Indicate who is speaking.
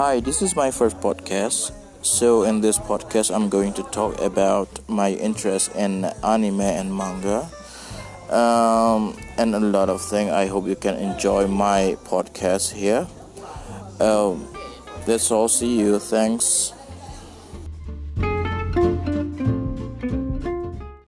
Speaker 1: Hi, this is my first podcast. So, in this podcast, I'm going to talk about my interest in anime and manga, um, and a lot of things. I hope you can enjoy my podcast here. Um, that's all. See you. Thanks.